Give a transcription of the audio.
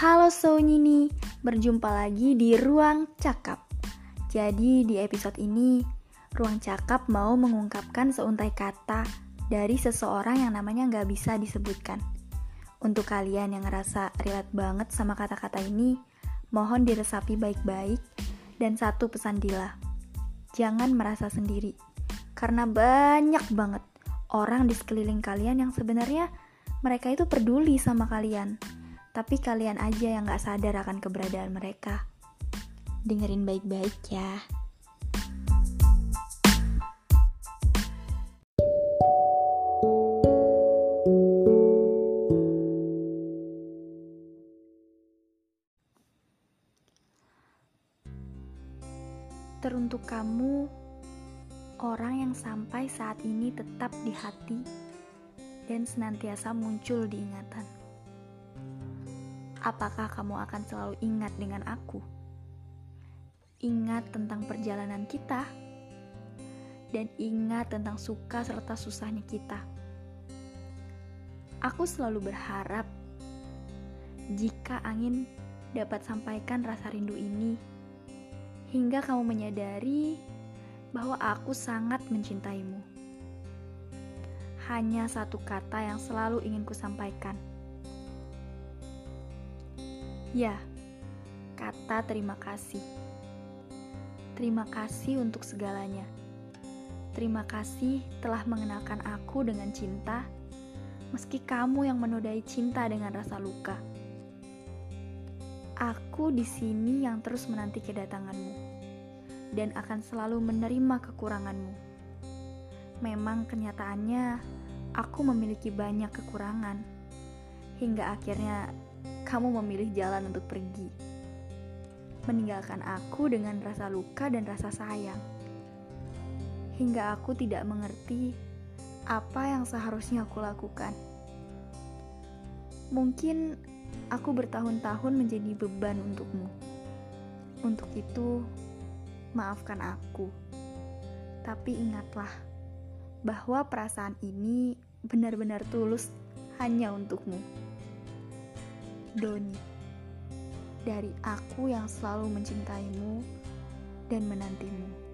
Halo Sounini, berjumpa lagi di Ruang Cakap. Jadi di episode ini, Ruang Cakap mau mengungkapkan seuntai kata dari seseorang yang namanya nggak bisa disebutkan. Untuk kalian yang ngerasa relate banget sama kata-kata ini, mohon diresapi baik-baik dan satu pesan Dila. Jangan merasa sendiri, karena banyak banget orang di sekeliling kalian yang sebenarnya mereka itu peduli sama kalian tapi kalian aja yang gak sadar akan keberadaan mereka. Dengerin baik-baik ya. Teruntuk kamu, orang yang sampai saat ini tetap di hati dan senantiasa muncul di ingatan apakah kamu akan selalu ingat dengan aku? Ingat tentang perjalanan kita, dan ingat tentang suka serta susahnya kita. Aku selalu berharap jika angin dapat sampaikan rasa rindu ini, hingga kamu menyadari bahwa aku sangat mencintaimu. Hanya satu kata yang selalu ingin kusampaikan sampaikan Ya, kata terima kasih. Terima kasih untuk segalanya. Terima kasih telah mengenalkan aku dengan cinta, meski kamu yang menodai cinta dengan rasa luka. Aku di sini yang terus menanti kedatanganmu dan akan selalu menerima kekuranganmu. Memang kenyataannya aku memiliki banyak kekurangan hingga akhirnya kamu memilih jalan untuk pergi, meninggalkan aku dengan rasa luka dan rasa sayang, hingga aku tidak mengerti apa yang seharusnya aku lakukan. Mungkin aku bertahun-tahun menjadi beban untukmu. Untuk itu, maafkan aku, tapi ingatlah bahwa perasaan ini benar-benar tulus hanya untukmu. Doni dari aku yang selalu mencintaimu dan menantimu.